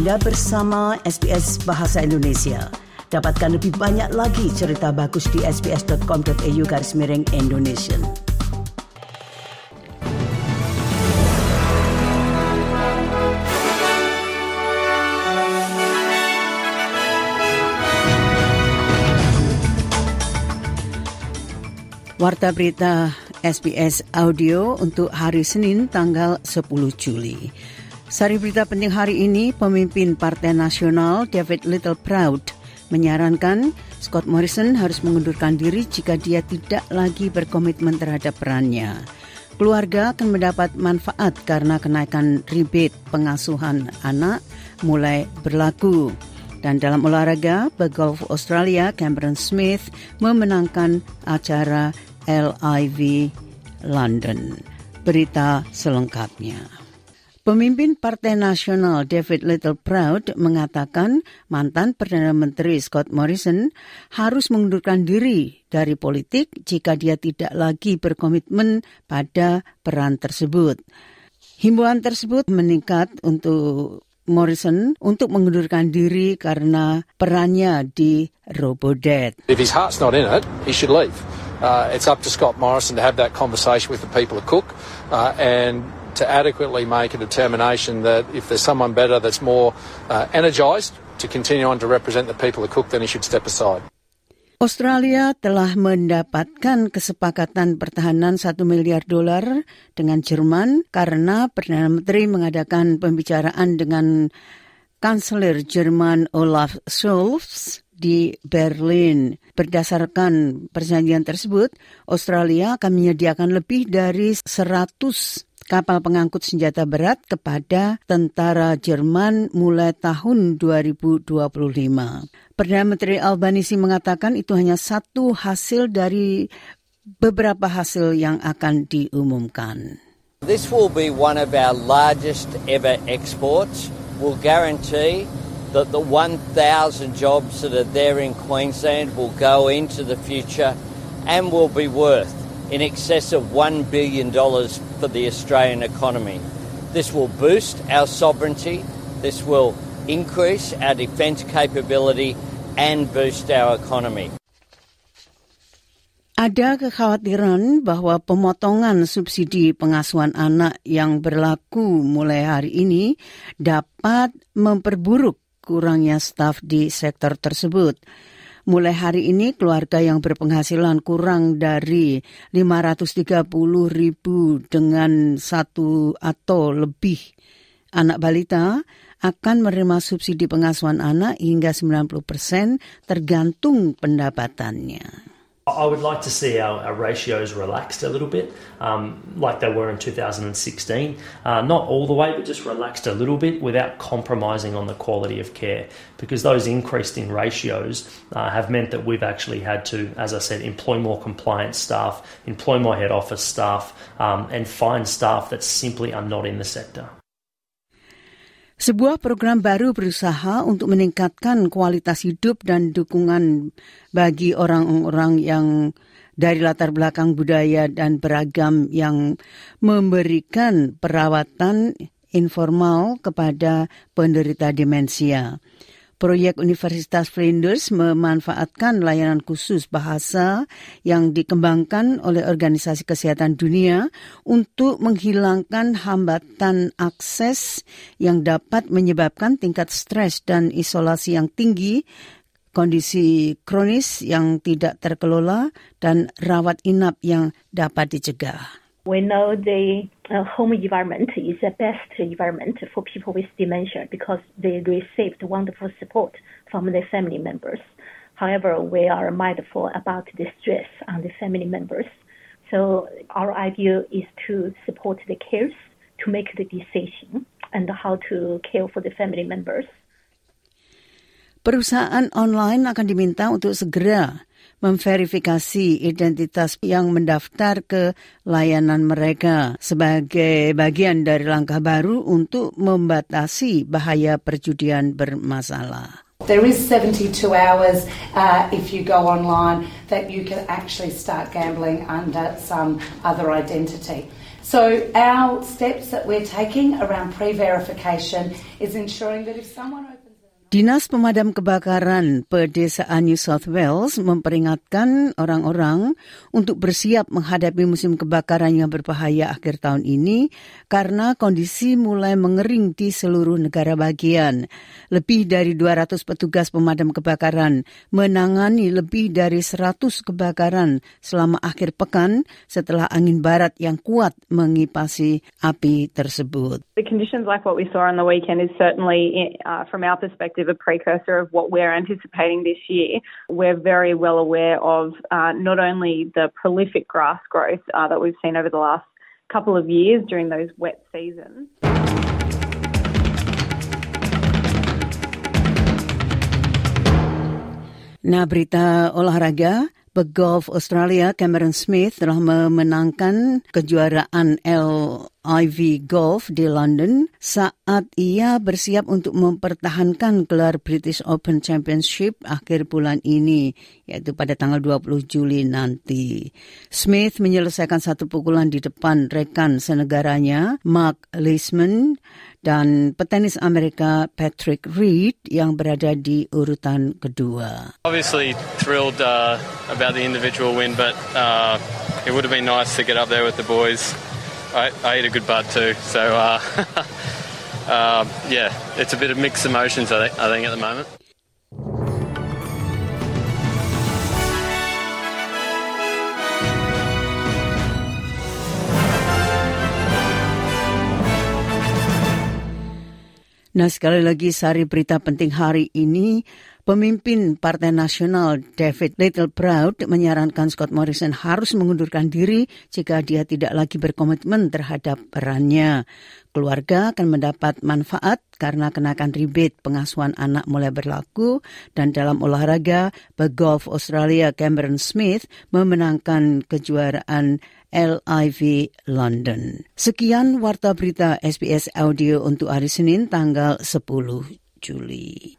Anda bersama SBS Bahasa Indonesia. Dapatkan lebih banyak lagi cerita bagus di sbs.com.au garis miring Indonesia. Warta berita SBS Audio untuk hari Senin tanggal 10 Juli. Sari berita penting hari ini, pemimpin Partai Nasional David Little Proud menyarankan Scott Morrison harus mengundurkan diri jika dia tidak lagi berkomitmen terhadap perannya. Keluarga akan mendapat manfaat karena kenaikan rebate pengasuhan anak mulai berlaku. Dan dalam olahraga, pegolf Australia Cameron Smith memenangkan acara LIV London. Berita selengkapnya. Pemimpin Partai Nasional David Little Proud mengatakan mantan Perdana Menteri Scott Morrison harus mengundurkan diri dari politik jika dia tidak lagi berkomitmen pada peran tersebut. Himbauan tersebut meningkat untuk Morrison untuk mengundurkan diri karena perannya di Robodebt. If his heart's not in it, he should leave. Uh, it's up to Scott Morrison to have that conversation with the people of Cook uh, and to adequately make a determination that if there's someone better that's more uh, energised to continue on to represent the people of Cook, then he should step aside. Australia telah mendapatkan kesepakatan pertahanan 1 miliar dolar dengan Jerman karena Perdana Menteri mengadakan pembicaraan dengan Kanselir Jerman Olaf Scholz di Berlin. Berdasarkan perjanjian tersebut, Australia akan menyediakan lebih dari 100 kapal pengangkut senjata berat kepada tentara Jerman mulai tahun 2025. Perdana Menteri Albanisi mengatakan itu hanya satu hasil dari beberapa hasil yang akan diumumkan. This will be one of our largest ever exports. Will guarantee that the 1,000 jobs that are there in Queensland will go into the future and will be worth in excess of $1 billion for the Australian economy. This will boost our sovereignty, this will increase our defence capability and boost our economy. Ada kekhawatiran bahwa pemotongan subsidi pengasuhan anak yang berlaku mulai hari ini dapat memperburuk kurangnya staf di sektor tersebut. Mulai hari ini keluarga yang berpenghasilan kurang dari 530 ribu dengan satu atau lebih anak balita akan menerima subsidi pengasuhan anak hingga 90 persen tergantung pendapatannya. I would like to see our, our ratios relaxed a little bit, um, like they were in 2016. Uh, not all the way, but just relaxed a little bit without compromising on the quality of care. Because those increased in ratios uh, have meant that we've actually had to, as I said, employ more compliance staff, employ more head office staff, um, and find staff that simply are not in the sector. Sebuah program baru berusaha untuk meningkatkan kualitas hidup dan dukungan bagi orang-orang yang dari latar belakang budaya dan beragam yang memberikan perawatan informal kepada penderita demensia. Proyek Universitas Flinders memanfaatkan layanan khusus bahasa yang dikembangkan oleh Organisasi Kesehatan Dunia untuk menghilangkan hambatan akses yang dapat menyebabkan tingkat stres dan isolasi yang tinggi, kondisi kronis yang tidak terkelola, dan rawat inap yang dapat dicegah. We know the uh, home environment is the best environment for people with dementia because they received wonderful support from their family members. However, we are mindful about the stress on the family members. So our idea is to support the cares to make the decision and how to care for the family members. Perusahaan online akan diminta untuk segera memverifikasi identitas yang mendaftar ke layanan mereka sebagai bagian dari langkah baru untuk membatasi bahaya perjudian bermasalah. There is 72 hours uh, if you go online that you can actually start gambling under some other identity. So our steps that we're taking around pre-verification is ensuring that if someone Dinas Pemadam Kebakaran Pedesaan New South Wales memperingatkan orang-orang untuk bersiap menghadapi musim kebakaran yang berbahaya akhir tahun ini karena kondisi mulai mengering di seluruh negara bagian. Lebih dari 200 petugas pemadam kebakaran menangani lebih dari 100 kebakaran selama akhir pekan setelah angin barat yang kuat mengipasi api tersebut. The conditions like what we saw on the weekend is certainly, uh, from our perspective, a precursor of what we're anticipating this year. We're very well aware of uh, not only the prolific grass growth uh, that we've seen over the last couple of years during those wet seasons. Nah, berita olahraga. Pegolf Australia Cameron Smith telah memenangkan kejuaraan LIV Golf di London saat ia bersiap untuk mempertahankan gelar British Open Championship akhir bulan ini, yaitu pada tanggal 20 Juli nanti. Smith menyelesaikan satu pukulan di depan rekan senegaranya, Mark Leisman, dan petenis Amerika Patrick Reed yang berada di urutan kedua. Obviously thrilled uh, about the individual win, but uh, it would have been nice to get up there with the boys. I, I a good bud too, so uh, uh, yeah, it's a bit of mixed emotions. I think, I think at the moment. Nah sekali lagi sari berita penting hari ini, pemimpin Partai Nasional David Littleproud menyarankan Scott Morrison harus mengundurkan diri jika dia tidak lagi berkomitmen terhadap perannya. Keluarga akan mendapat manfaat karena kenakan rebate pengasuhan anak mulai berlaku dan dalam olahraga, pegolf Australia Cameron Smith memenangkan kejuaraan LIV London. Sekian warta berita SBS Audio untuk hari Senin tanggal 10 Juli.